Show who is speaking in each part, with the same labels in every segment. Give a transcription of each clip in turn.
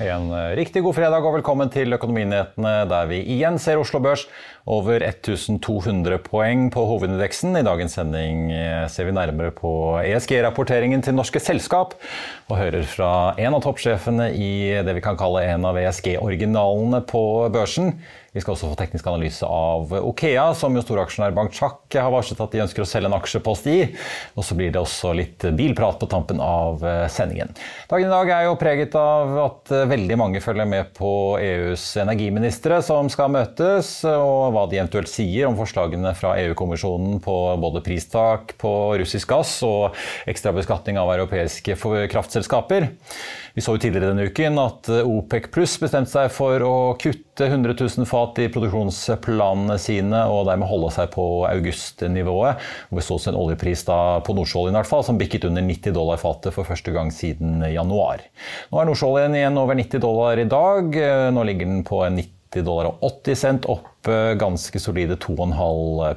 Speaker 1: En eh, riktig god fredag og velkommen til Økonominyhetene, der vi igjen ser Oslo Børs over 1200 poeng på hovedindeksen. I dagens sending eh, ser vi nærmere på ESG-rapporteringen til norske selskap, og hører fra en av toppsjefene i det vi kan kalle en av ESG-originalene på børsen. Vi skal også få teknisk analyse av Okea, som jo storaksjonær Bank Chak har varslet at de ønsker å selge en aksjepost i. Og så blir det også litt bilprat på tampen av eh, sendingen. Dagen i dag er jo preget av at eh, veldig mange følger med på EUs energiministre som skal møtes, og hva de eventuelt sier om forslagene fra EU-kommisjonen på både pristak på russisk gass og ekstra beskatning av europeiske kraftselskaper. Vi så jo tidligere denne uken at OPEC pluss bestemte seg for å kutte 100 000 fat i produksjonsplanene sine og dermed holde seg på augustnivået. Vi så en oljepris på nordsjøoljen som bikket under 90 dollar fatet for første gang siden januar. Nå er nordsjøoljen igjen over 90 dollar i dag. Nå ligger den på 90 dollar og 80 cent, opp ganske solide 2,5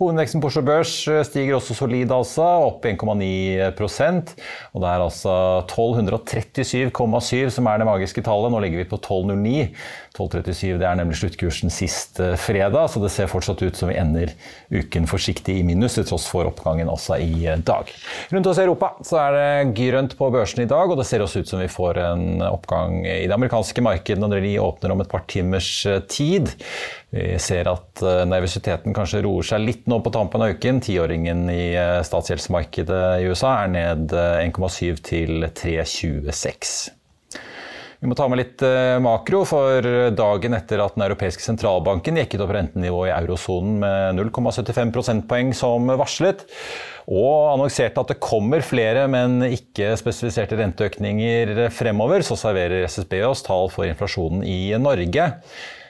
Speaker 1: Hovedveksten på Oslo Børs stiger også solid, altså, opp 1,9% Og det er altså 1237,7 som er det magiske tallet. Nå ligger vi på 1209. 1237 det er nemlig sluttkursen sist fredag, så det ser fortsatt ut som vi ender uken forsiktig i minus, til tross for oppgangen også i dag. Rundt oss i Europa så er det grønt på børsen i dag, og det ser også ut som vi får en oppgang i det amerikanske markedet når de åpner om et par timers tid. Vi ser at eh, nervøsiteten kanskje roer seg litt nå på tampen av uken. Tiåringen i eh, statsgjeldsmarkedet i USA er ned 1,7 eh, til 3,26. Vi må ta med litt makro, for dagen etter at den europeiske sentralbanken jekket opp rentenivået i eurosonen med 0,75 prosentpoeng som varslet, og annonserte at det kommer flere, men ikke spesifiserte renteøkninger fremover, så serverer SSB oss tall for inflasjonen i Norge.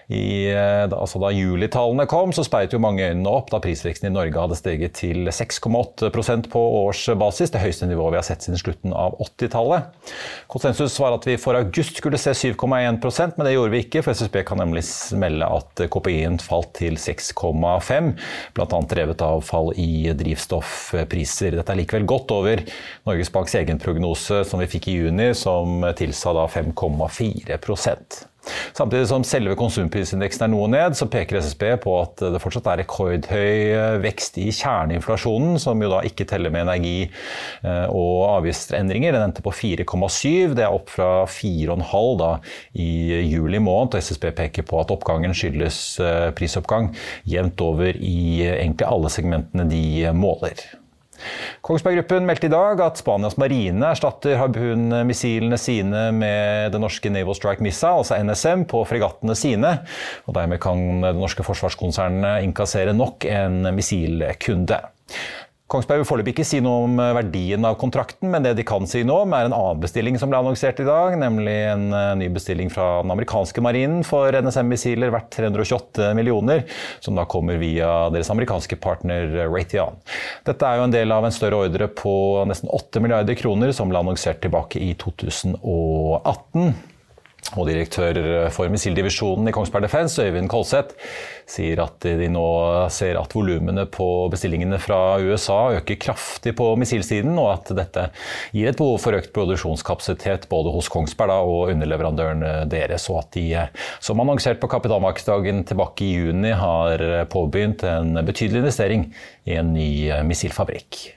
Speaker 1: I, eh, altså da julitallene kom, så speiet jo mange øynene opp da prisveksten i Norge hadde steget til 6,8% på årsbasis, det høyeste nivået vi har sett siden slutten av 80-tallet. Konsensus var at vi for august skulle se 7,1% men det gjorde vi ikke, for SSB kan nemlig melde at KPI-en falt til 6,5 bl.a. drevet av fall i drivstoffpriser. Dette er likevel godt over Norges Banks egen prognose som vi fikk i juni, som tilsa da 5,4 Samtidig som selve konsumprisindeksen er noe ned, så peker SSB på at det fortsatt er rekordhøy eh, vekst i kjerneinflasjonen, som jo da ikke teller med energi- eh, og avgiftsendringer. Den endte på 4,7. Det er opp fra 4,5 da i juli måned. og SSB peker på at oppgangen skyldes eh, prisoppgang jevnt over i egentlig alle segmentene de måler. Kongsberg Gruppen meldte i dag at Spanias marine erstatter Harpoon-missilene sine med det norske Naval Strike Missile, altså NSM, på fregattene sine. Og dermed kan det norske forsvarskonsernet innkassere nok en missilkunde. Kongsberg vil foreløpig ikke si noe om eh, verdien av kontrakten, men det de kan si noe om, er en annen bestilling som ble annonsert i dag, nemlig en eh, ny bestilling fra den amerikanske marinen for NSM-missiler verdt 328 millioner, som da kommer via deres amerikanske partner eh, Raytheon. Dette er jo en del av en større ordre på nesten 8 milliarder kroner, som ble annonsert tilbake i 2018. Og direktør for missildivisjonen i Kongsberg Defence, Øyvind Kolseth, sier at de nå ser at volumene på bestillingene fra USA øker kraftig på missilsiden, og at dette gir et behov for økt produksjonskapasitet både hos Kongsberg og underleverandøren deres, og at de, som annonsert på kapitalmarkedsdagen tilbake i juni, har påbegynt en betydelig investering i en ny missilfabrikk.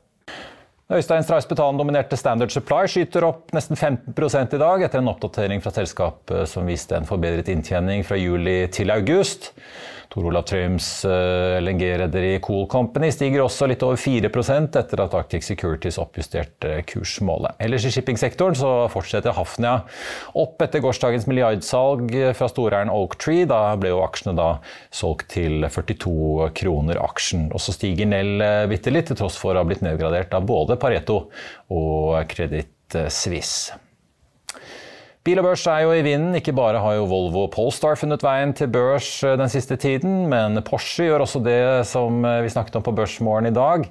Speaker 1: Øystein Strauss Betan-dominerte Standard Supply skyter opp nesten 15 i dag, etter en oppdatering fra selskapet som viste en forbedret inntjening fra juli til august. Tor Olav Trøims eh, LNG-rederi Cool Company stiger også litt over 4 etter at Arctic Securities oppjusterte kursmålet. Ellers i shippingsektoren så fortsetter Hafnia opp etter gårsdagens milliardsalg fra storeieren Oaktree. Da ble jo aksjene da solgt til 42 kroner aksjen. Og så stiger Nell eh, bitte litt, til tross for å ha blitt nedgradert av både Pareto og Credit Suisse. Bil og børs er jo i vinden. Ikke bare har jo Volvo Polestar funnet veien til børs eh, den siste tiden, men Porsche gjør også det som eh, vi snakket om på Børsmorgen i dag.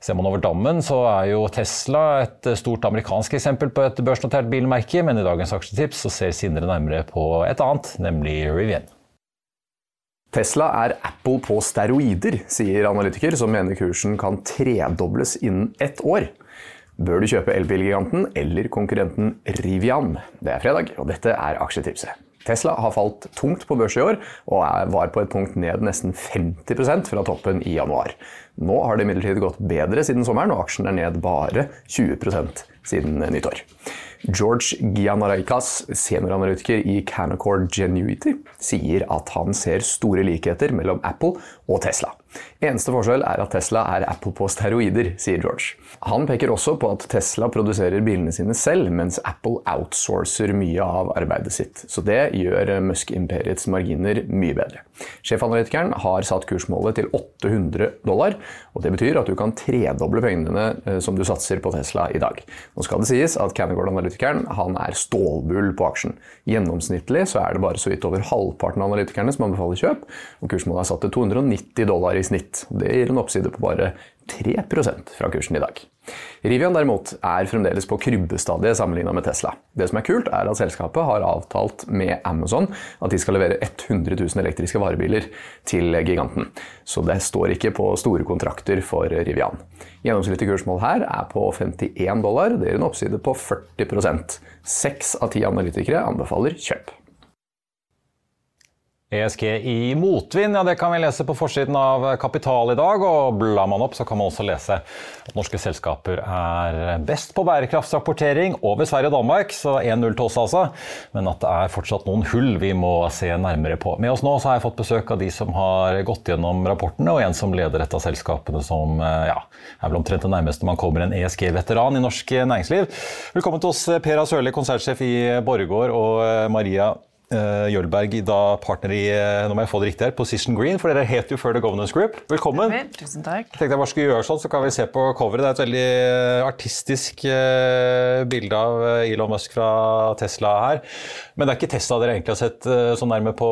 Speaker 1: Ser man over dammen, så er jo Tesla et eh, stort amerikansk eksempel på et børsnotert bilmerke, men i dagens aksjetips så ser Sindre nærmere på et annet, nemlig Rivian.
Speaker 2: Tesla er Apple på steroider, sier analytiker, som mener kursen kan tredobles innen ett år. Bør du kjøpe elbilgiganten eller konkurrenten Rivian? Det er fredag, og dette er aksjetipset. Tesla har falt tungt på børs i år, og var på et punkt ned nesten 50% fra toppen i januar. Nå har det imidlertid gått bedre siden sommeren, og aksjen er ned bare 20% siden nyttår. George Gianaraikas, senioranalytiker i Canaccord Genuity, sier at han ser store likheter mellom Apple og Tesla. Eneste forskjell er at Tesla er Apple på steroider, sier George. Han peker også på at Tesla produserer bilene sine selv, mens Apple outsourcer mye av arbeidet sitt. Så det gjør Musk-imperiets marginer mye bedre. Sjefanalytikeren har satt kursmålet til 800 dollar, og det betyr at du kan tredoble pengene eh, som du satser på Tesla i dag. Nå skal det sies at Canagord-analytikeren han er stålbull på aksjen. Gjennomsnittlig så er det bare så vidt over halvparten av analytikerne som anbefaler kjøp, og kursmålet er satt til 290 dollar i snitt. Det gir en oppside på bare 3% fra kursen i dag. Rivian derimot er fremdeles på krybbestadiet sammenligna med Tesla. Det som er kult, er at selskapet har avtalt med Amazon at de skal levere 100 000 elektriske varebiler til giganten. Så det står ikke på store kontrakter for Rivian. Gjennomsnittlig kursmål her er på 51 dollar. Det gir en oppside på 40% Seks av ti analytikere anbefaler kjøp.
Speaker 1: ESG i motvind, ja det kan vi lese på forsiden av Kapital i dag. Og blar man opp, så kan man også lese at norske selskaper er best på bærekraftsrapportering over Sverige og Danmark. Så 1-0 til oss, altså. Men at det er fortsatt noen hull vi må se nærmere på. Med oss nå så har jeg fått besøk av de som har gått gjennom rapportene, og en som leder et av selskapene som ja, er vel omtrent det nærmeste man kommer en ESG-veteran i norsk næringsliv. Velkommen til oss, Per A. Sørli, konsertsjef i Borregaard, og Maria Uh, Jølberg, da partner i uh, nå må jeg få det riktig her, Position Green, for dere het jo før The Governance Group. Velkommen.
Speaker 3: Vel, tusen takk.
Speaker 1: Jeg tenkte jeg bare skulle gjøre sånn, så kan vi se på coveret. Det er et veldig uh, artistisk bilde av Elon Musk fra Tesla her. Men det er ikke Tesla dere egentlig har sett så nærme på.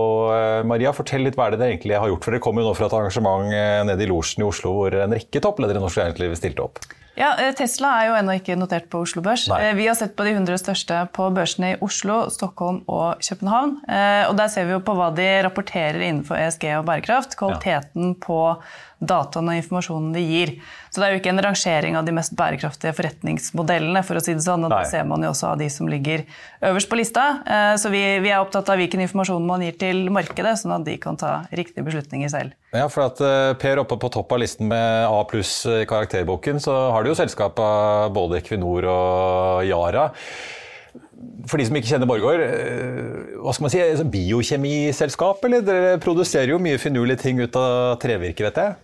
Speaker 1: Maria, fortell litt hva er det dere egentlig har gjort. For dere kommer jo nå fra et arrangement nede i Losjen i Oslo hvor en rekke toppledere i norsk næringsliv stilte opp.
Speaker 3: Ja, eh, Tesla er jo ennå ikke notert på Oslo Børs. Nei. Eh, vi har sett på de 100 største på børsene i Oslo, Stockholm og København. Eh, og Der ser vi jo på hva de rapporterer innenfor ESG og bærekraft. Kvaliteten ja. på dataen og informasjonen de gir. Så det er jo ikke en rangering av de mest bærekraftige forretningsmodellene, for å si det sånn. Og det ser man jo også av de som ligger øverst på lista. Eh, så vi, vi, er opptatt av hvilken informasjon man gir til markedet, sånn at de kan ta riktige beslutninger selv.
Speaker 1: Ja, for at eh, Per oppe på topp av listen med A pluss i karakterboken, så har du jo selskap av både Equinor og Yara for de som ikke kjenner Borregaard, eh, hva skal man si, altså, biokjemiselskap? Eller dere produserer jo mye finurlige ting ut av trevirke, vet jeg?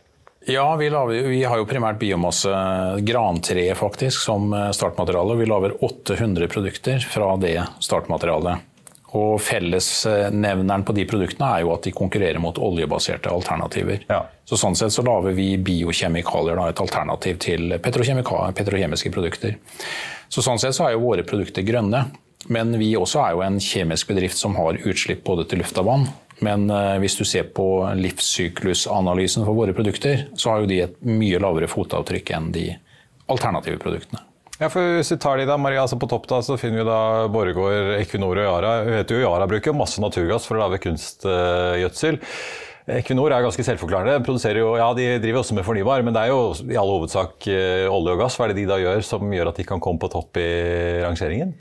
Speaker 4: Ja, vi, laver, vi, har jo primært biomasse, grantre faktisk, som startmateriale. Vi lager 800 produkter fra det startmaterialet. Og Fellesnevneren på de produktene er jo at de konkurrerer mot oljebaserte alternativer.
Speaker 1: Ja.
Speaker 4: Så Sånn sett så lager vi biokjemikalier, da, et alternativ til petrokjemiske produkter. Så Sånn sett så er jo våre produkter grønne. Men vi også er jo en kjemisk bedrift som har utslipp både til luft og vann. Men eh, hvis du ser på livssyklusanalysen for våre produkter, så har jo de et mye lavere fotavtrykk enn de alternative produktene.
Speaker 1: Ja, for Hvis vi tar de da, Maria, altså På topp da, så finner vi da Borregaard, Equinor og Yara. Vi vet jo Yara bruker masse naturgass for å lage kunstgjødsel. Equinor er ganske selvforklarende. Produserer jo, ja, De driver også med fornybar, men det er jo i all hovedsak eh, olje og gass. Hva er det de da gjør som gjør at de kan komme på topp i rangeringen?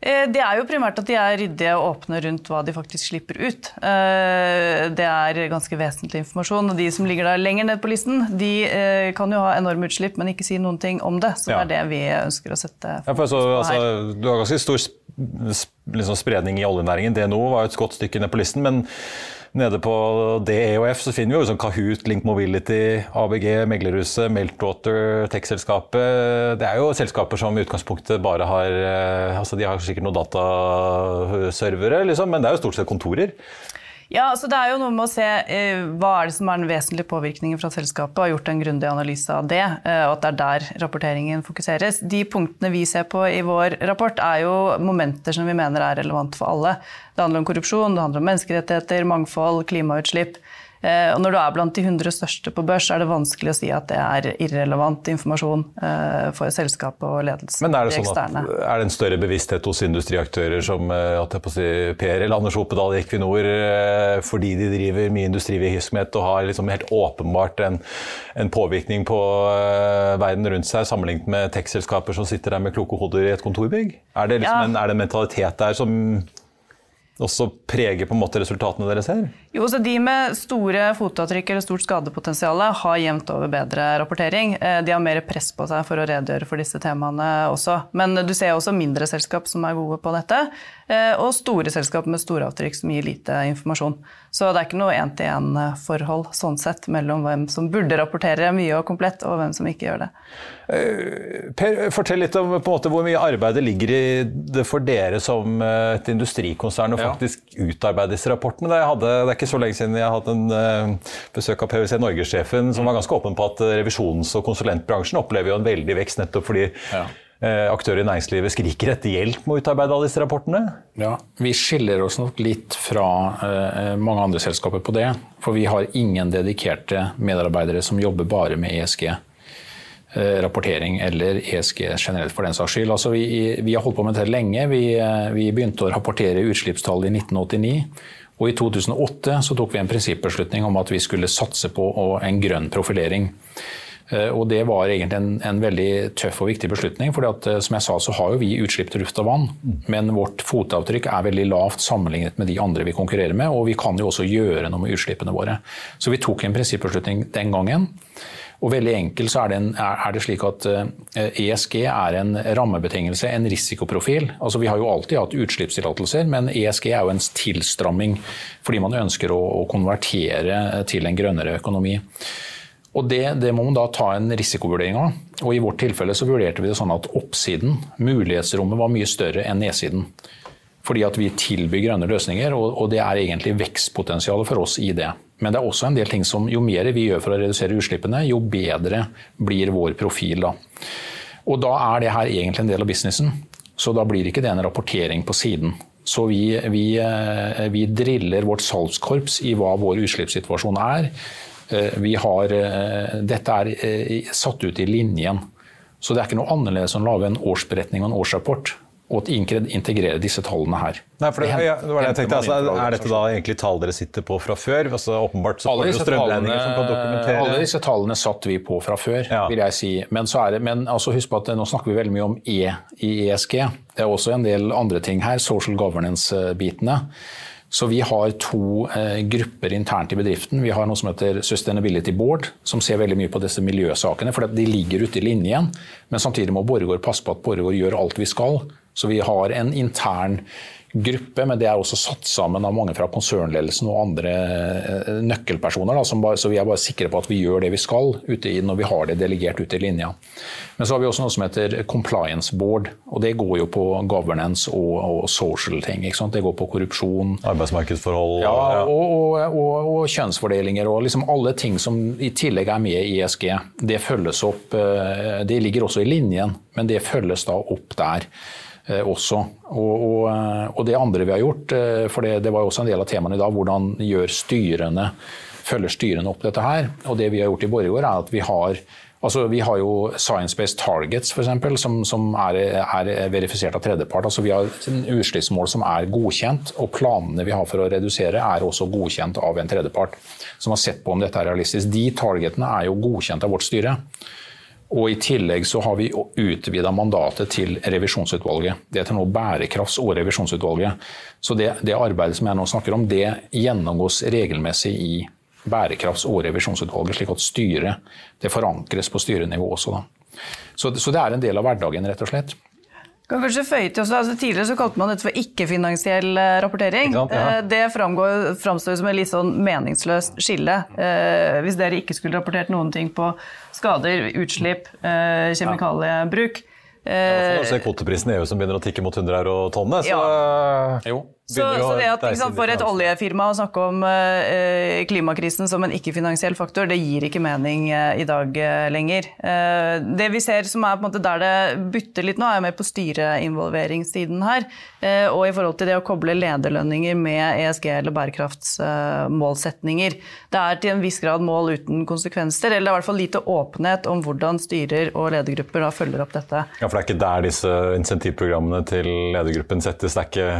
Speaker 3: Eh, det er jo primært at de er ryddige og åpne rundt hva de faktisk slipper ut. Eh, det er ganske vesentlig informasjon. Og de som ligger der lenger ned på listen, de eh, kan jo ha enorme utslipp, men ikke si noen ting om det. Så
Speaker 1: Ja.
Speaker 3: det er det vi ønsker å sette
Speaker 1: Ja, for så,
Speaker 3: fokus på
Speaker 1: altså,
Speaker 3: her.
Speaker 1: du har ganske stor liksom spredning i oljenæringen. DNO var jo et godt stykke ned på listen. men Nede på DEOF så finner vi jo sånn Kahoot, Link Mobility, ABG, Meglerhuset, Meltwater, Tech-selskapet. Det er jo selskaper som i utgangspunktet bare har eh, altså De har sikkert noen dataservere, liksom, men det er jo stort sett kontorer.
Speaker 3: Ja, så Det er jo noe med å se eh, hva er det som er den vesentlige påvirkningen fra selskapet, og gjort en grundig analyse av det, eh, og at det er der rapporteringen fokuseres. De punktene vi ser på i vår rapport, er jo momenter som vi mener er relevant for alle. Det handler om korrupsjon, det handler om menneskerettigheter, mangfold, klimautslipp. Eh, og når du er blant de 100 største på børs, er det vanskelig å si at det er irrelevant informasjon eh, for selskapet og ledelsen.
Speaker 1: Men er det sånn at er det en større bevissthet hos industriaktører som eh, si, Per eller Anders Opedal i Equinor, fordi de driver mye industrivirksomhet og har liksom helt åpenbart en, en påvirkning på verden rundt seg, sammenlignet med tech-selskaper som sitter der med kloke hoder i et kontorbygg? Er det, liksom
Speaker 3: Ja.
Speaker 1: en, er det en mentalitet der som også preger på en måte resultatene dere ser?
Speaker 3: Jo, så De med store fotavtrykk eller stort skadepotensial har jevnt over bedre rapportering. Eh, De har mer press på seg for å redegjøre for disse temaene også. Men du ser også mindre selskap som er gode på dette, eh, og store selskap med store avtrykk som gir lite informasjon. Så det er ikke noe én-til-én-forhold sånn sett mellom hvem som burde rapportere mye og komplett, og hvem som ikke gjør det.
Speaker 1: Per, fortell litt om på en måte, hvor mye arbeid det ligger i det for dere som eh, et industrikonsern å
Speaker 4: Ja.
Speaker 1: faktisk utarbeide disse rapportene. Det, hadde, det ikke så lenge siden jeg har hatt en eh, besøk av PwC Norge-sjefen som var ganske åpen på at eh, revisjons- og konsulentbransjen opplever jo en veldig vekst nettopp fordi
Speaker 4: Ja.
Speaker 1: eh, aktører i næringslivet skriker etter hjelp med å utarbeide alle disse rapportene.
Speaker 4: Ja, Vi skiller oss nok litt fra mange andre selskaper på det. For vi har ingen dedikerte medarbeidere som jobber bare med ESG. Rapportering eller ESG generelt, for den saks skyld. Altså, vi, vi har holdt på med dette lenge. Vi, vi begynte å rapportere utslippstall i 1989. Og i 2008 så tok vi en prinsippbeslutning om at vi skulle satse på en grønn profilering. Eh, Og Det var egentlig en, en veldig tøff og viktig beslutning. for som jeg sa, så har jo vi utslipp til luft og vann, men vårt fotavtrykk er veldig lavt sammenlignet med de andre vi konkurrerer med. Og vi kan jo også gjøre noe med utslippene våre. Så vi tok en prinsippbeslutning den gangen. Og veldig enkelt så er det, en, er, det slik at eh, ESG er en rammebetingelse, en risikoprofil. Altså Vi har jo alltid hatt utslippstillatelser, men ESG er jo en tilstramming fordi man ønsker å, å konvertere til en grønnere økonomi. Og det, det må man da ta en risikovurdering av. Og I vårt tilfelle så vurderte vi det sånn at oppsiden, mulighetsrommet, var mye større enn nedsiden. Fordi at vi tilbyr grønne løsninger, og, og det er egentlig vekstpotensialet for oss i det. Men det er også en del ting som jo mer vi gjør for å redusere utslippene, jo bedre blir vår profil da. Og da er det her egentlig en del av businessen. Så da blir ikke det en rapportering på siden. Så vi, vi, eh, vi driller vårt salgskorps i hva vår utslippssituasjon er. Eh, har, eh, dette er satt ut i linjen. Så det er ikke noe annerledes enn å lage en årsberetning og en årsrapport. Og å integrere disse tallene her.
Speaker 1: Nei, for det, ja, det var det jeg tenkte. Altså, er dette da egentlig tall dere sitter på fra før? Altså, åpenbart så
Speaker 4: alle disse,
Speaker 1: strømregninger
Speaker 4: tallene,
Speaker 1: som kan dokumentere
Speaker 4: alle disse tallene satt vi på fra før,
Speaker 1: Ja.
Speaker 4: vil jeg si. Men, så er det, men altså husk på at nå snakker vi veldig mye om E i ESG. Det er også en del andre ting her, social governance-bitene. Så vi har to eh, grupper internt i bedriften. Vi har noe som heter Sustainability Board, som ser veldig mye på disse miljøsakene. For de ligger ute i linjen, men samtidig må Borregaard passe på at Borregaard gjør alt vi skal. Så vi har en intern gruppe, men det er også satt sammen av mange fra konsernledelsen og andre eh, nøkkelpersoner. Da, bare, så vi er bare sikre på at vi gjør det vi skal ute i, når vi har det delegert ute i linja. Men så har vi også noe som heter compliance board. og Det går jo på governance og, og social ting. Det går på korrupsjon.
Speaker 1: Arbeidsmarkedsforhold.
Speaker 4: Ja, og, og, og kjønnsfordelinger og liksom alle ting som i tillegg er med i ESG. Det følges opp. Eh, det ligger også i linjen, men det følges da opp der. Eh, også. Og, og, eh, og, det andre vi har gjort, eh, for det, det var også en del av temaene i dag, hvordan gjør styrene, følger styrene opp dette her. Og det vi har gjort i Borregaard, er at vi har Altså, vi har jo Science-Based Targets, eksempel, som, som er, er, verifisert av tredjepart. Altså, vi har utslippsmål som er godkjent, og planene vi har for å redusere, er også godkjent av en tredjepart. Som har sett på om dette er realistisk. De targetene er jo godkjent av vårt styre. Og I tillegg så har vi utvida mandatet til revisjonsutvalget. Det heter nå Bærekrafts- og revisjonsutvalget. Så det, det, arbeidet som jeg nå snakker om, det gjennomgås regelmessig i Bærekrafts- og revisjonsutvalget, slik at styret det forankres på styrenivå også. Da. Så, så det er en del av hverdagen, rett og slett.
Speaker 3: Kan kanskje føye til også, altså Tidligere så kalte man dette for ikke-finansiell eh, rapportering. Sant, ja. Eh, det framstår som et litt sånn meningsløst skille. Eh, hvis dere ikke skulle rapportert noen ting på skader, utslipp, kjemikaliebruk.
Speaker 1: Ja, for Kvoteprisen i EU som begynner å tikke mot 100 euro tonnet. Så,
Speaker 3: ja. Så, så, det at sant, For et oljefirma å snakke om uh, klimakrisen som en ikke-finansiell faktor, det gir ikke mening uh, i dag uh, lenger. det vi ser som er på en måte der det bytter litt nå, er mer på styreinvolveringssiden her. og i forhold til det å koble lederlønninger med ESG eller bærekraftsmålsetninger. det er til en viss grad mål uten konsekvenser, eller det er i hvert fall lite åpenhet om hvordan styrer og ledergrupper da følger opp dette.
Speaker 1: Ja, For det er ikke der disse insentivprogrammene til ledergruppen settes? det er ikke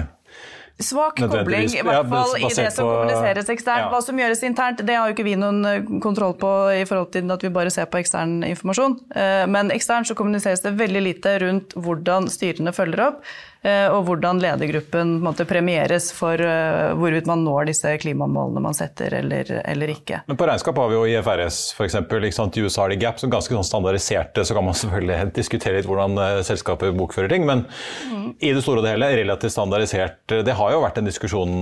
Speaker 3: Svak kobling, i hvert fall i det som kommuniseres eksternt. Ja. Hva som gjøres internt, det har jo ikke vi noen eh, kontroll på i forhold til at vi bare ser på ekstern informasjon. Eh, men eksternt så kommuniseres det veldig lite rundt hvordan styrene følger opp. Eh, og hvordan ledergruppen måte, premieres for uh, hvorvidt man når disse klimamålene man setter eller, eller, ikke.
Speaker 1: Men På regnskap har vi jo IFRS f.eks. I USA har de Gap som ganske sånn standardiserte. Så kan man selvfølgelig diskutere litt hvordan uh, selskapet bokfører ting, men mm. i det store og det hele relativt standardisert. Det har jo vært en diskusjon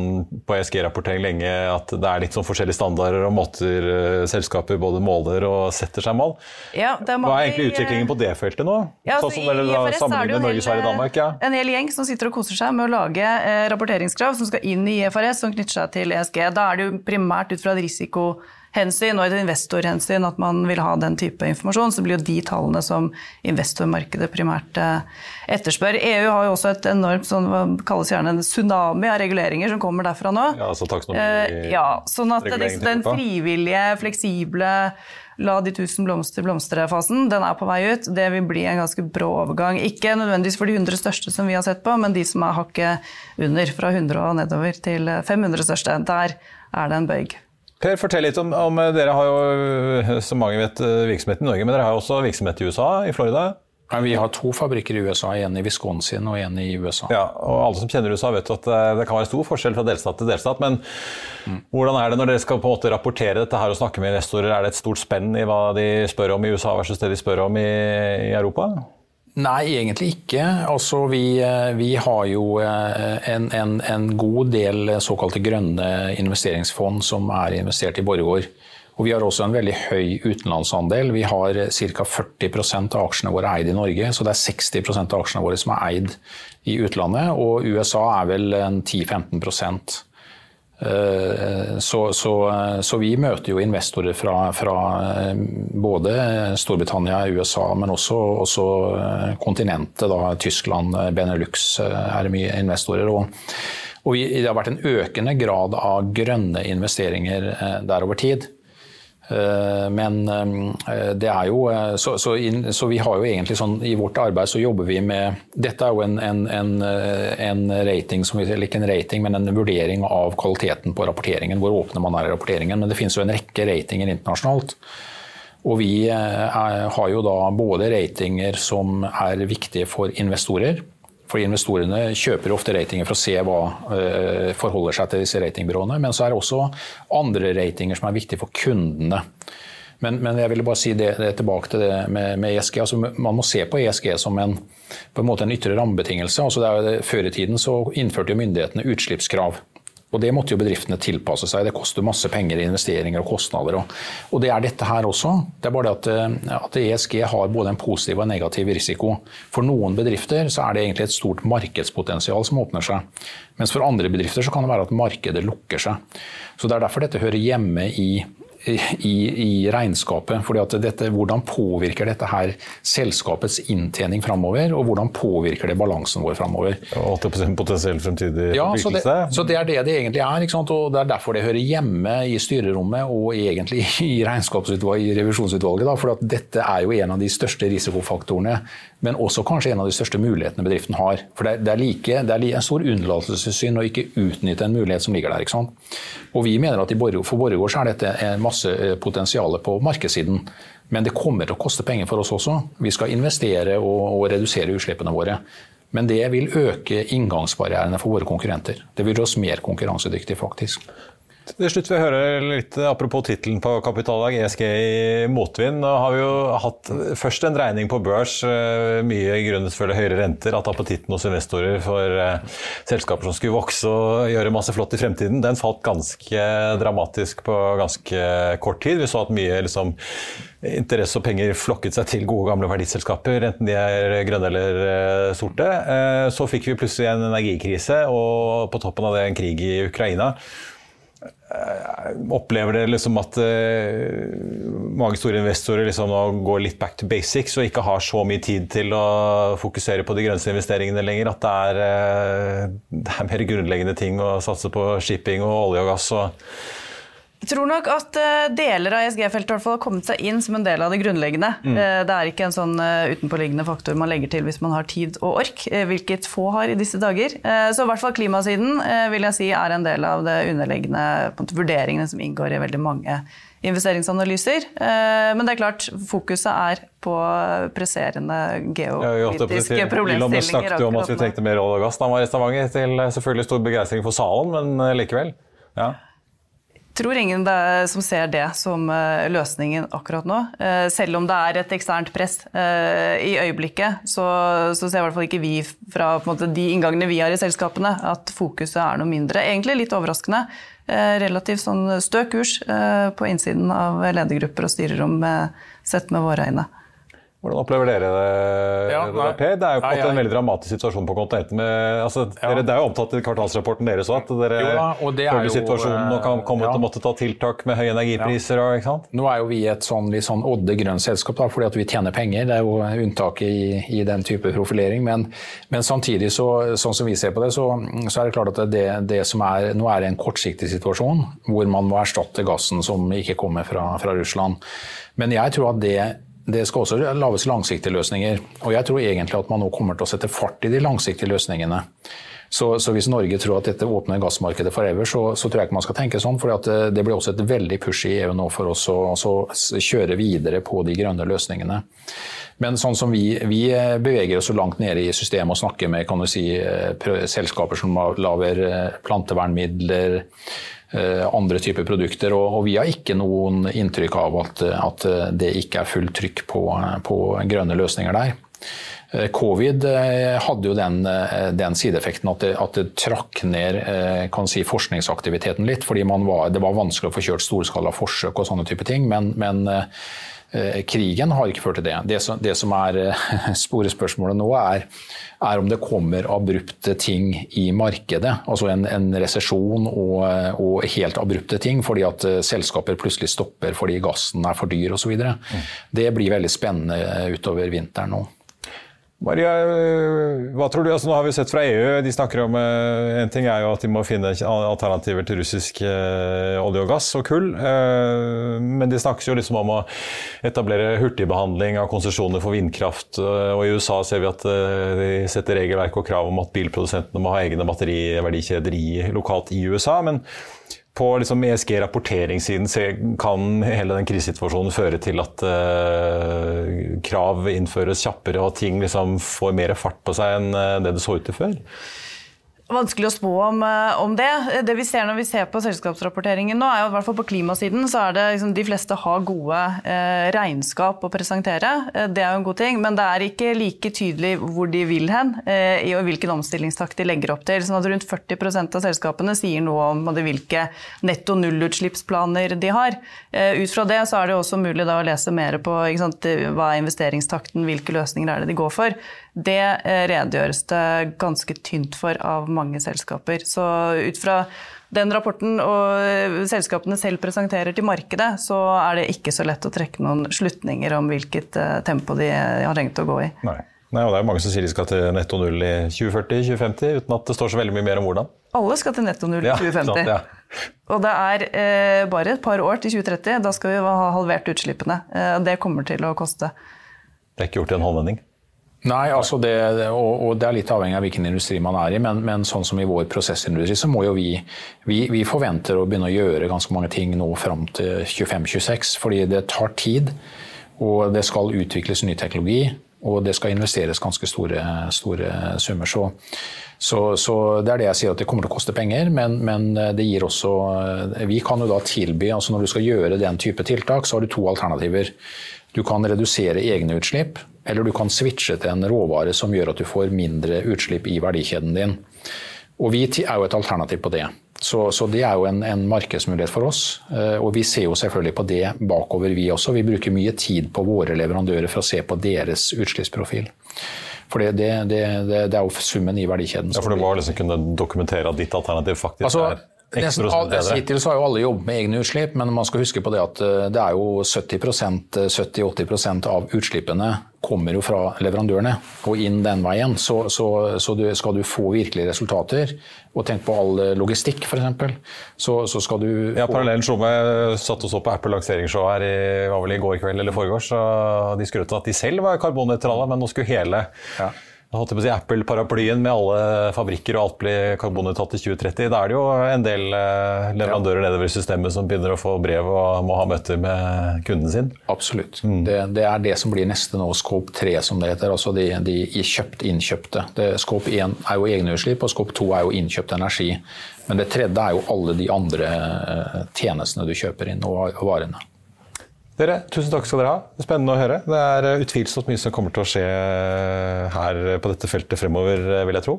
Speaker 1: på ESG-rapportering lenge at det er litt sånn forskjellige standarder og måter selskaper både måler og setter seg mål. Ja, Hva er egentlig utviklingen på det feltet nå?
Speaker 3: Ja, altså, sånn som dere sammenligner Norge, Sverige, Danmark? Ja. En hel gjeng gjeng som sitter og koser seg med å lage eh, rapporteringskrav som skal inn i IFRS, som knytter seg til ESG. Da er det jo primært ut fra et risikohensyn og et investorhensyn at man vil ha den type informasjon. Så blir jo de tallene som investormarkedet primært eh, etterspør. EU har jo også et enormt sånn, hva kalles gjerne en tsunami av reguleringer som kommer derfra nå.
Speaker 1: Ja, altså taksonomi, eh,
Speaker 3: ja, sånn at den frivillige, fleksible La de tusen blomster blomstre-fasen, den er på vei ut. Det vil bli en ganske brå overgang. Ikke nødvendigvis for de 100 største som vi har sett på, men de som er hakket under, fra 100 og nedover til 500 største. Der er det en bøyg.
Speaker 1: Per, fortell litt om, om Dere har jo, som mange vet, virksomhet i Norge, men dere har også virksomhet i USA, i Florida?
Speaker 4: Ja, vi har to fabrikker i USA, en i Wisconsin og en i USA.
Speaker 1: Ja, og Alle som kjenner USA, vet at eh, det kan være stor forskjell fra delstat til delstat. Men mm. hvordan er det når dere skal på en måte rapportere dette her og snakke med investorer? Er det et stort spenn i hva de spør om i USA versus det de spør om i, i Europa?
Speaker 4: Nei, egentlig ikke. Altså, vi, eh, vi har jo eh, en, en, en, god del såkalte grønne investeringsfond som er investert i Borregaard. Og vi har også en veldig høy utenlandsandel. Vi har ca. 40% av aksjene våre eid i Norge, så det er 60% av aksjene våre som er eid i utlandet. Og USA er vel 10-15 eh, så, så, så, vi møter jo investorer fra, fra, eh, både Storbritannia, USA, men også, også eh, kontinentet. Da, Tyskland, Benelux er mye investorer. Og, og vi, det har vært en økende grad av grønne investeringer der over tid. Eh, men eh, det er jo Så, så, in, så, vi har jo egentlig sånn I vårt arbeid så jobber vi med Dette er jo en, en, en, en rating, som, eller ikke en rating, men en vurdering av kvaliteten på rapporteringen. Hvor åpne man er i rapporteringen. Men det finnes jo en rekke ratinger internasjonalt. Og vi er, har jo da både ratinger som er viktige for investorer for investorene kjøper ofte ratinger for å se hva uh, forholder seg til disse ratingbyråene. Men så er det også andre ratinger som er viktige for kundene. Men, men, jeg ville bare si det, det tilbake til det med, med ESG. Altså, man må se på ESG som en, en, en ytre rammebetingelse. Altså, før i tiden innførte myndighetene utslippskrav. Og Det måtte jo bedriftene tilpasse seg. Det koster masse penger i investeringer og kostnader. Og, det er dette her også. Det er bare det at, at, ESG har både en positiv og en negativ risiko. For noen bedrifter så er det egentlig et stort markedspotensial som åpner seg. Mens for andre bedrifter så kan det være at markedet lukker seg. Så Det er derfor dette hører hjemme i i, i regnskapet. fordi at dette, Hvordan påvirker dette her selskapets inntjening framover, og hvordan påvirker det balansen vår framover?
Speaker 1: 80 potensiell fremtidig
Speaker 4: ja, så det, så det, er det det egentlig er. og Det er derfor det hører hjemme i styrerommet og egentlig i regnskapsutvalget, i revisjonsutvalget. Da, for dette er jo en av de største risikofaktorene, men også kanskje en av de største mulighetene bedriften har. For Det, er, like, det er en stor unnlatelsessynd å ikke utnytte en mulighet som ligger der. ikke sant? Og vi mener at for Borregaard er dette en masse eh, potensial på markedssiden. Men det kommer til å koste penger for oss også. Vi skal investere og, og redusere utslippene våre. Men det vil øke inngangsbarrierene for våre konkurrenter. Det vil gjøre oss mer konkurransedyktige, faktisk.
Speaker 1: Til slutt vil jeg høre litt apropos tittelen på Kapitaldag, ESG i motvind. Nå har vi jo hatt først en dreining på børs, eh, mye grunnet selvfølgelig høyere renter, at appetitten hos investorer for eh, selskaper som skulle vokse og gjøre masse flott i fremtiden, den falt ganske dramatisk på ganske kort tid. Vi så at mye liksom, interesse og penger flokket seg til gode, gamle verdiselskaper, enten de er grønne eller eh, sorte. Så fikk vi plutselig en energikrise, og på toppen av det en krig i Ukraina. Eh, opplever dere liksom at uh, mange store investorer liksom går litt back to basics og ikke har så mye tid til å fokusere på de grønne investeringene lenger? At det er, uh, det er mer grunnleggende ting å satse på shipping og olje og gass? og
Speaker 3: jeg tror nok at uh, deler av ESG-feltet har kommet seg inn som en del av det grunnleggende. Mm. Uh, det er ikke en sånn uh, utenpåliggende faktor man legger til hvis man har tid og ork, hvilket få har i disse dager. så i hvert fall klimasiden vil jeg si er en del av det underliggende vurderingene som inngår i veldig mange investeringsanalyser. Men det er klart, fokuset er på presserende geopolitiske problemstillinger.
Speaker 1: Vi snakket jo om at vi trengte mer olje og gass da var i Stavanger, til selvfølgelig stor begeistring for salen, men likevel. Ja
Speaker 3: tror ingen som ser det som eh, løsningen akkurat nå. Eh, selv om det er et eksternt press eh, i øyeblikket, så, så ser i hvert fall ikke vi fra måte, de inngangene vi har i selskapene, at fokuset er noe mindre. Egentlig litt overraskende. Relativt sånn stø kurs på innsiden av ledergrupper og styrerom sett med våre øyne.
Speaker 1: Hvordan opplever dere det, ja, Per? Det er jo på nei, en veldig dramatisk situasjon på kontinentet. Altså, ja. det er jo omtalt i kvartalsrapporten deres òg, at dere jo, da, følger situasjonen og kan komme ja. til å måtte ta tiltak med høye energipriser. Og, ikke sant?
Speaker 4: Nå er jo vi et sånn, litt sånn Odde grønt selskap da, fordi at vi tjener penger. Det er jo unntaket i, i den type profilering. Men, men, samtidig, så, sånn som vi ser på det, så, så er det klart at det, det, som er, nå er det en kortsiktig situasjon hvor man må erstatte gassen som ikke kommer fra, fra Russland. Men jeg tror at det det skal også lages langsiktige løsninger. Og jeg tror egentlig at man nå kommer til å sette fart i de langsiktige løsningene. Så, så hvis Norge tror at dette åpner gassmarkedet forever, så, så tror jeg ikke man skal tenke sånn. For det, det blir også et veldig push i EU nå for oss å, å kjøre videre på de grønne løsningene. Men sånn som vi, vi beveger oss så langt nede i systemet og snakker med si, selskaper som lager eh, plantevernmidler, Eh, andre typer produkter. Og, vi har ikke noen inntrykk av at, at det ikke er fullt trykk på, på grønne løsninger der. Eh, covid eh, hadde jo den, den sideeffekten at det, at det, trakk ned si, forskningsaktiviteten litt. fordi var, det var vanskelig å få kjørt storskala forsøk og sånne type ting. Men, men Eh, krigen har ikke ført til det. Det som, det som er eh, sporespørsmålet nå, er, er, om det kommer abrupte ting i markedet. Altså en, en resesjon og, og, helt abrupte ting fordi at eh, selskaper plutselig stopper fordi gassen er for dyr osv. Mm. Det blir veldig spennende utover vinteren nå.
Speaker 1: Maria, hva tror du? Altså, nå har vi sett fra EU, de snakker om uh, En ting er jo at de må finne alternativer til russisk uh, olje og gass og kull. Uh, men de snakkes jo liksom om å etablere hurtigbehandling av konsesjoner for vindkraft. og i USA ser vi at de setter regelverk og krav om at bilprodusentene må ha egne batteriverdikjeder lokalt i USA. men på liksom ESG-rapporteringssiden kan hele den krisesituasjonen føre til at uh, krav innføres kjappere og ting liksom får mer fart på seg enn det det så ut til før?
Speaker 3: Vanskelig å spå om, eh, om, det. Det vi ser når vi ser på selskapsrapporteringen nå, er jo i hvert fall på klimasiden, så er det liksom, de fleste har gode eh, regnskap å presentere. Eh, det er jo en god ting, men det er ikke like tydelig hvor de vil hen eh, i hvilken omstillingstakt de legger opp til. Sånn at rundt 40% av selskapene sier noe om hvilke netto nullutslippsplaner de har. Eh, ut fra det så er det også mulig da, å lese mer på sant, hva er investeringstakten, hvilke løsninger er det de går for. Det eh, redegjøres det ganske tynt for av mange selskaper. Så ut fra den rapporten og eh, selskapene selv presenterer til markedet, så er det ikke så lett å trekke noen slutninger om hvilket eh, tempo de har tenkt å gå i.
Speaker 1: Nei. Nei, og det er Mange som sier de skal til netto null i 2040-2050, uten at det står så veldig mye mer om hvordan.
Speaker 3: Alle skal til netto null i 2050. Sant, ja. Og det er eh, bare et par år til 2030. Da skal vi ha halvert utslippene. Eh, det kommer til å koste.
Speaker 1: Det er ikke gjort i en håndvending?
Speaker 4: Nei, altså det, og, og, det er litt avhengig av hvilken industri man er i, men, men sånn som i vår prosessindustri, så må jo vi, vi, vi forventer å begynne å gjøre ganske mange ting nå fram til 25-26, fordi det tar tid. Og det skal utvikles ny teknologi, og det skal investeres ganske store, store summer. Så, så, så, det er det jeg sier, at det kommer til å koste penger, men, men, det gir også Vi kan jo da tilby altså Når du skal gjøre den type tiltak, så har du to alternativer. Du kan redusere egne utslipp, eller du kan switche til en råvare som gjør at du får mindre utslipp i verdikjeden din. Og Vi er jo et alternativ på det. Så, så det er jo en, en, markedsmulighet for oss. Eh, og vi ser jo selvfølgelig på det bakover, vi også. Vi bruker mye tid på våre leverandører for å se på deres utslippsprofil. For det, det, det, det er jo summen i verdikjeden.
Speaker 1: Ja, For det var liksom kunne dokumentere at ditt alternativ faktisk
Speaker 4: altså,
Speaker 1: er Nesten all,
Speaker 4: Hittil så har jo alle jobbet med egne utslipp, men man skal huske på det at eh, det er jo 70-80 eh, av utslippene kommer jo fra leverandørene og inn den veien. Så, så, så du, skal du få virkelige resultater, og tenk på all eh, logistikk f.eks., så, så skal du
Speaker 1: Ja, Parallellen slo meg satt og så på Apple lanseringsshow her i, var vel i går kveld eller foregårs. De skrøt av at de selv var karbonnøytrale, men nå skulle hele ja holdt jeg på å si, Apple-paraplyen med alle fabrikker og alt blir karbonnøytralt i 2030. Da er det jo en del eh, leverandører nedover i systemet som begynner å få brev og må ha møter med kunden sin.
Speaker 4: Absolutt. Mm. Det, det, er det som blir neste nå, Scope 3 som det heter. Altså de, de kjøpt, innkjøpte. Det, Scope 1 er jo egne utslipp, og Scope 2 er jo innkjøpt energi. Men det tredje er jo alle de andre eh, tjenestene du kjøper inn, og varene.
Speaker 1: Dere, tusen takk skal dere ha. Spennende å høre. Det er eh, utvilsomt mye som kommer til å skje eh, her på dette feltet fremover, eh, vil jeg tro.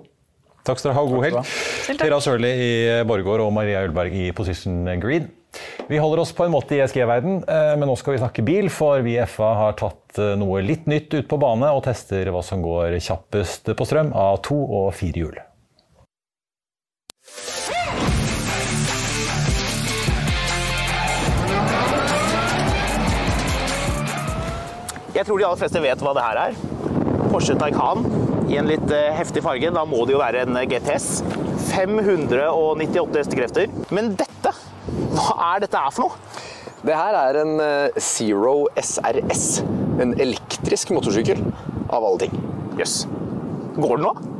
Speaker 1: Takk skal dere ha, og god helg. Tera Sørli i Borregaard og Maria Ullberg i Position Green. Vi holder oss på en måte i ESG-verden, men nå skal vi snakke bil, for vi i FA har tatt noe litt nytt ut på bane og tester hva som går kjappest på strøm av to og fire
Speaker 5: Jeg tror de aller fleste vet hva det her er. Porsche Taycan i en litt eh, heftig farge. Da må det jo være en GTS. 598 hestekrefter. Men dette, hva er dette her for noe?
Speaker 2: Det her er en eh, Zero SRS. En elektrisk motorsykkel, av alle ting.
Speaker 5: Jøss. Yes. Går den nå?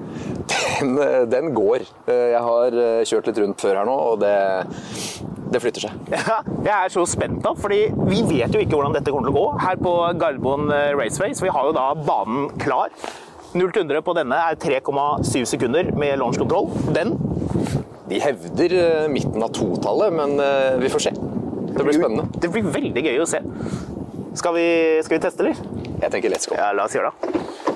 Speaker 2: Den, eh, den, går. Jeg har kjørt litt rundt før her nå, og det det flytter seg.
Speaker 5: Ja, jeg er så spent da, fordi vi vet jo ikke hvordan dette kommer til å gå her på Gardermoen eh, Raceway. Så vi har jo da banen klar. 0 til 100 på denne er 3,7 sekunder med launchkontroll. Den
Speaker 2: De hevder eh, midten av totallet, men eh, vi får se. Det blir spennende.
Speaker 5: Det blir veldig gøy å se. Skal vi, skal vi teste, eller?
Speaker 2: Jeg tenker let's go.
Speaker 5: Ja, la oss gjøre det.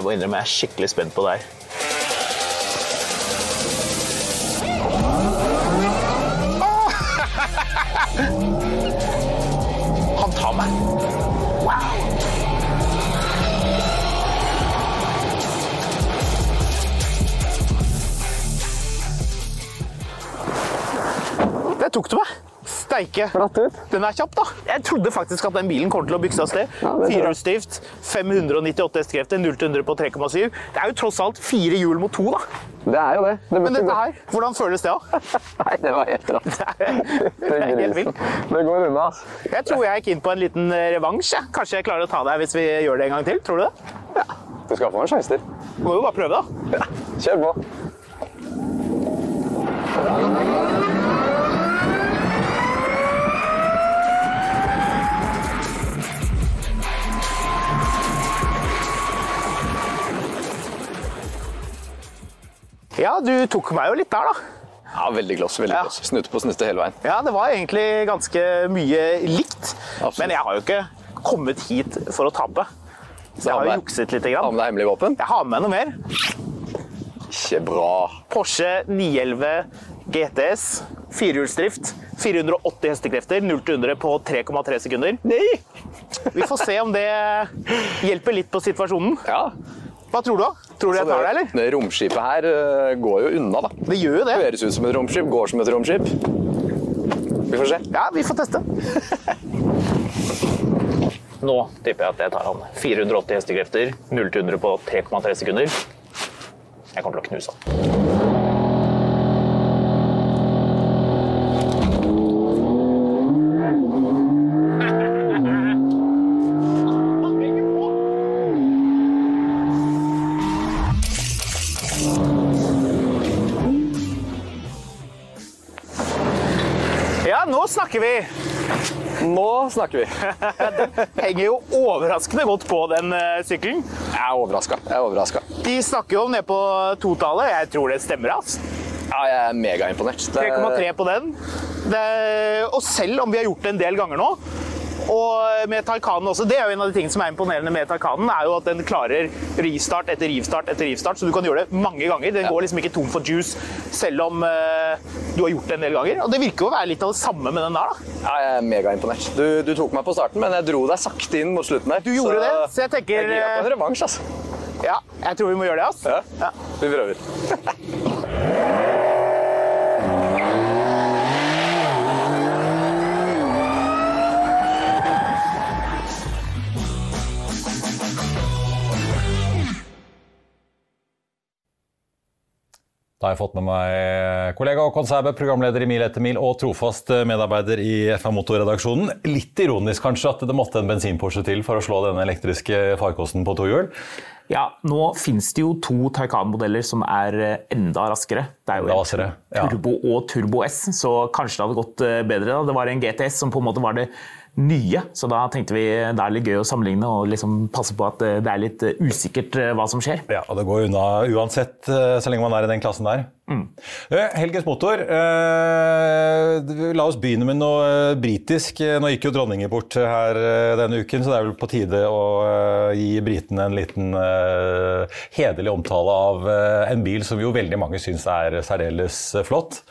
Speaker 5: Jeg må innrømme jeg er skikkelig spent på det her. Han tar meg. Wow. Det tok du meg steike. Den er kjapp, da. Jeg trodde faktisk at den bilen kommer til å bykse av sted. Firehjulsdrift, 598 hestekrefter, 0 100 på 3,7. Det er jo tross alt fire hjul mot to, da.
Speaker 2: Det er jo det. det
Speaker 5: Men dette her, hvordan føles det, da?
Speaker 2: Nei, det var helt rått.
Speaker 5: Det, er helt vilt.
Speaker 2: Det går unna, altså.
Speaker 5: Jeg tror jeg gikk inn på en liten eh, revansj. Kanskje jeg klarer å ta deg hvis vi gjør det en gang til? Tror du det?
Speaker 2: Ja. Du skal få en sjanse til.
Speaker 5: Må jo bare prøve, da.
Speaker 2: Ja. Kjør på.
Speaker 5: Du tok meg jo litt der, da.
Speaker 2: Ja, Veldig kloss. veldig
Speaker 5: Ja.
Speaker 2: kloss. Snute på snute hele veien.
Speaker 5: Ja, det var egentlig ganske mye likt.
Speaker 2: Absolutt.
Speaker 5: Men jeg har jo ikke kommet hit for å tape. Så jeg har jo jukset litt.
Speaker 2: Ha
Speaker 5: Har
Speaker 2: med deg hemmelig våpen.
Speaker 5: Jeg har med noe mer.
Speaker 2: Ikke bra.
Speaker 5: Porsche 911 GTS. Firehjulsdrift. 480 hestekrefter. 0 til 100 på 3,3 sekunder.
Speaker 2: Nei!
Speaker 5: Vi får se om det hjelper litt på situasjonen.
Speaker 2: Ja.
Speaker 5: Hva tror du? da? Tror du jeg tar det, eller?
Speaker 2: Det romskipet her eh, går jo unna, da.
Speaker 5: Det gjør jo det.
Speaker 2: Høres ut som et romskip, går som et romskip. Vi får se.
Speaker 5: Ja, vi får teste. Nå tipper jeg at jeg tar han. 480 hestekrefter, 0 til 100 på 3,3 sekunder. Jeg kommer til å knuse han. Snakker vi. Henger jo overraskende godt på den eh, sykkelen.
Speaker 2: Jeg er overraska. Jeg er overraska.
Speaker 5: De snakker jo om ned på totallet. Jeg tror det stemmer. altså.
Speaker 2: Ja, jeg er megaimponert. Det-
Speaker 5: 3,3 på den. Det, og selv om vi har gjort det en del ganger nå, og med Taycanen også, det er jo en av de tingene som er imponerende med Taycanen, er jo at den klarer rivstart etter rivstart etter rivstart, så du kan gjøre det mange ganger. Den går liksom ikke tom for juice selv om uh, du har gjort det en del ganger. Og det virker jo å være litt av det samme med den der, da.
Speaker 2: Ja, jeg er megaimponert. Du, du tok meg på starten, men jeg dro deg sakte inn mot slutten der.
Speaker 5: Du gjorde det, så jeg tenker
Speaker 2: Jeg gir på en
Speaker 5: eh,
Speaker 2: revansj, altså.
Speaker 5: Ja, jeg tror vi må gjøre det, altså.
Speaker 2: Ja.
Speaker 5: Ja.
Speaker 2: Vi prøver.
Speaker 1: Da har jeg fått med meg kollega Håkon Sæbø, programleder i Mil etter mil og trofast medarbeider i FM Motorredaksjonen. Litt ironisk kanskje at det måtte en bensin-Porsche til for å slå denne elektriske farkosten på to hjul.
Speaker 6: Ja, nå finnes det jo to Taycan-modeller som er eh, enda raskere. Det er jo
Speaker 1: raskere, ja.
Speaker 6: Turbo og Turbo S, så kanskje det hadde gått eh, bedre. da. Det var en GTS som på en måte var det nye, så da tenkte vi det er litt gøy å sammenligne og liksom passe på at eh, det er litt eh, usikkert eh, hva som skjer.
Speaker 1: Ja, og det går unna uansett, så lenge man er i den klassen der. Mm. Helges Motor, eh, la oss begynne med noe britisk. Nå gikk jo dronninger bort her denne uken, så det er vel på tide å gi britene en liten eh, hederlig omtale av en bil som jo veldig mange syns er særdeles flott.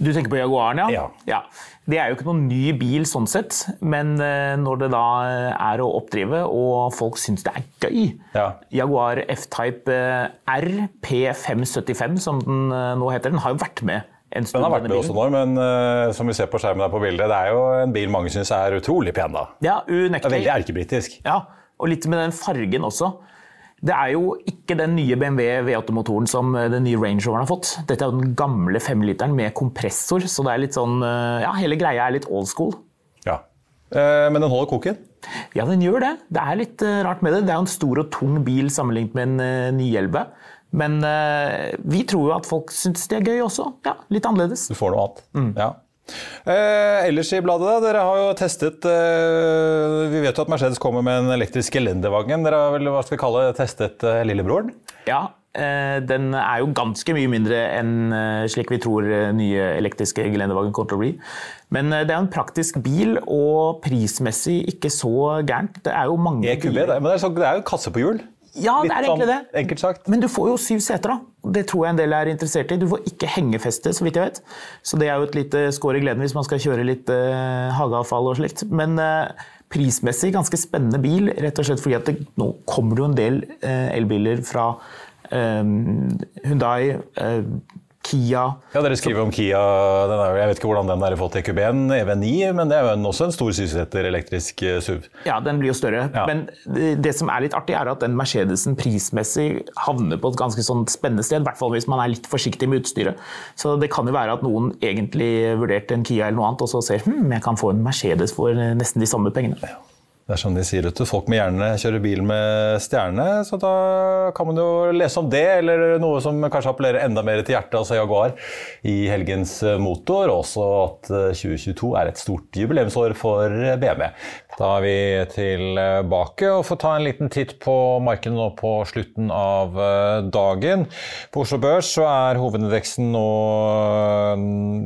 Speaker 6: Du tenker på Jaguaren, ja?
Speaker 1: Ja.
Speaker 6: Det er jo ikke noen ny bil sånn sett, men eh, når det da eh, er å oppdrive og folk syns det er gøy
Speaker 1: Ja.
Speaker 6: Jaguar F-Type eh, R P575, som den nå heter, den har jo vært med en stund.
Speaker 1: Den har vært med også nå, men uh, som vi ser på skjermen der på bildet, det er jo en bil mange syns er utrolig pen. da.
Speaker 6: Ja, unektelig.
Speaker 1: veldig erkebritisk.
Speaker 6: Ja, og litt med den fargen også. Det er jo ikke den nye BMW V8-motoren som eh, den nye Range Roveren har fått. Dette er den gamle femliteren med kompressor, så det er litt sånn eh, Ja, hele greia er litt old school.
Speaker 1: Ja. Eh, Men den holder koken.
Speaker 6: Ja, den gjør det. Det er litt rart med det. Det er jo en stor og tung bil sammenlignet med en uh, 911. Men vi tror jo at folk syns det er gøy også. Ja, Litt annerledes.
Speaker 1: Du får noe annet. Ja. Eh, ellers i bladet, da, dere har jo testet eh, Vi vet jo at Mercedes kommer med en elektrisk gelendervogn. Dere har vel hva skal vi kalle det, testet eh, lillebroren?
Speaker 6: Ja, eh, den er jo ganske mye mindre enn eh, slik vi tror eh, nye elektriske gelendervogn kommer til å bli. Men det er en praktisk bil, og prismessig ikke så gærent. Det er jo mange
Speaker 1: EQB, det, er- men det er, så, det er jo kasse på hjul.
Speaker 6: Ja, det er egentlig
Speaker 1: sånn
Speaker 6: det.
Speaker 1: Enkelt sagt.
Speaker 6: Men du får jo syv seter, da. Det tror jeg en del er interessert i. Du får ikke hengefeste, så vidt jeg vet. Så det er jo et lite skår i gleden hvis man skal kjøre litt eh, hageavfall og slikt. Men eh, prismessig ganske spennende bil, rett og slett fordi at det, nå kommer det jo en del eh, elbiler fra eh, Hyundai, eh, Kia
Speaker 1: Ja, Dere skriver om Kia. Den er, jeg vet ikke hvordan den har fått EQB-en, EV9, men det er jo også en stor sysselsetter elektrisk eh, SUV.
Speaker 6: Ja, den blir jo større.
Speaker 1: Ja.
Speaker 6: Men det, det som er litt artig, er at den Mercedesen prismessig havner på et ganske sånn spennende sted. I hvert fall hvis man er litt forsiktig med utstyret. Så det kan jo være at noen egentlig vurderte en Kia eller noe annet, og så ser hm, jeg kan få en Mercedes for nesten de samme pengene.
Speaker 1: Det er som de sier, ute, folk med hjerne kjører bil med stjerne, så da kan man jo lese om det, eller noe som kanskje appellerer enda mer til hjertet, altså Jaguar, i helgens motor. Også at 2022 er et stort jubileumsår for BMW. Da er vi tilbake og får ta en liten titt på markedet nå på slutten av eh, dagen. På Oslo Børs så er hovedindeksen nå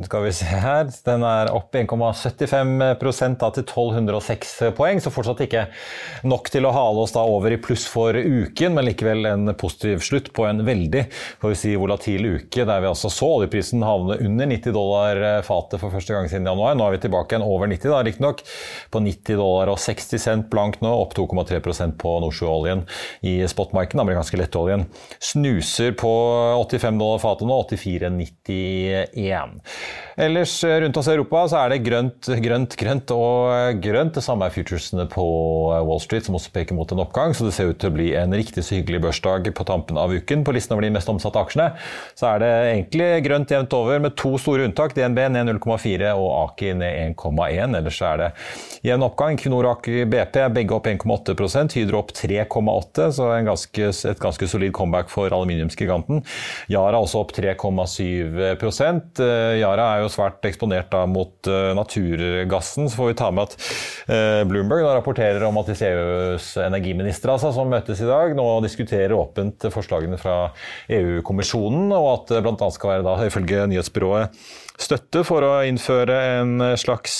Speaker 1: skal vi se her, den er opp 1,75 da til 1206 poeng, så fortsatt ikke nok til å hale oss da over i pluss for uken, men likevel en positiv slutt på en veldig får vi si, volatil uke, der vi altså så oljeprisen havne under 90 dollar fatet for første gang siden januar. Nå er vi tilbake igjen over 90, da, riktignok, på 90 dollar og 60 cent blank nå, opp 2,3% på nordsjøoljen i spotmarkedet. Amerikanske lettoljen snuser på 85 dollar fatet nå, 84,91. Ellers rundt oss i Europa så er det grønt, grønt, grønt og grønt. Det samme er futuresene på Wall Street, som også peker mot en oppgang. Så det ser ut til å bli en riktig så hyggelig børsdag på tampen av uken. På listen over de mest omsatte aksjene så er det egentlig grønt jevnt over, med to store unntak. DNB ned 0,4 og Aki ned 1,1. Ellers er det jevn oppgang. Equinor og Aker BP begge opp 1,8% Hydro opp 3,8 så ganske, et ganske solid comeback for aluminiumsgiganten. Yara også opp 3,7 eh, Yara er jo svært eksponert da mot uh, naturgassen. Så får vi ta med at uh, Bloomberg da rapporterer om at disse EUs energiministre altså, som møtes i dag, nå diskuterer åpent forslagene fra EU-kommisjonen, og at det bl.a. skal være da, ifølge nyhetsbyrået støtte for å innføre en slags,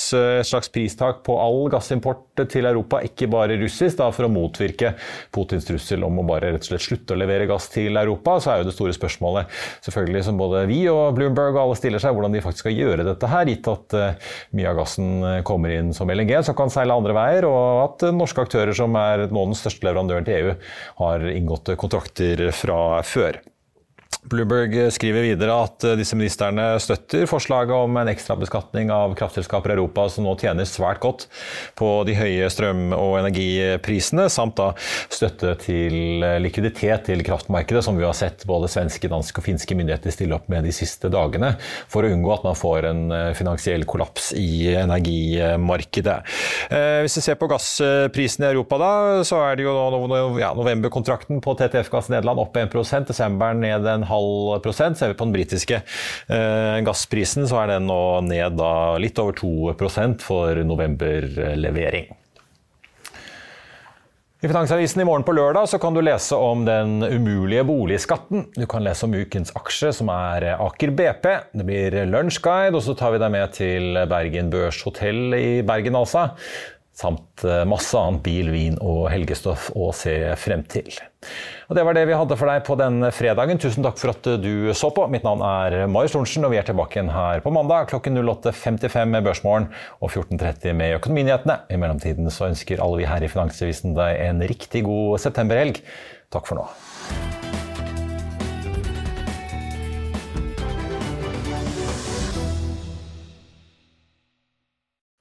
Speaker 1: slags pristak på all gassimport til Europa, ikke bare russisk, da, for å motvirke Putins trussel om å bare rett og slett slutte å levere gass til Europa. Så er jo det store spørsmålet selvfølgelig som både vi og Bloomberg og alle stiller seg, hvordan de faktisk skal gjøre dette her, gitt at uh, mye av gassen kommer inn som LNG, som kan seile andre veier, og at norske aktører, som er nå den største leverandøren til EU, har inngått kontrakter fra før. Bloomberg skriver videre at eh, disse ministerne støtter forslaget om en ekstrabeskatning av kraftselskaper i Europa som nå tjener svært godt på de høye strøm- og energiprisene, samt da støtte til eh, likviditet til kraftmarkedet, som vi har sett både svenske, danske og finske myndigheter stille opp med de siste dagene, for å unngå at man får en eh, finansiell kollaps i energimarkedet. Hvis vi ser på gassprisene i Europa, da, så er det jo novemberkontrakten på TTF-gass Nederland opp 1 desemberen ned en halv halv prosent. Ser vi på den britiske eh, gassprisen, så er den nå ned litt over 2% for novemberlevering. I Finansavisen i morgen på lørdag kan du lese om den umulige boligskatten. Du kan lese om ukens aksje, som er Aker BP. Det blir lunsjguide, og så tar vi deg med til Bergen Børs hotell i Bergen, altså samt eh, masse annet bil, vin og helgestoff å se frem til. Og Det var det vi hadde for deg på den fredagen. Tusen takk for at du så på. Mitt navn er Marius Lorentzen, og vi er tilbake igjen her på mandag klokken 08.55 med Børsmorgen og 14.30 med Økonominyhetene. I mellomtiden så ønsker alle vi her i Finansavisen deg en riktig god septemberhelg. Takk for nå.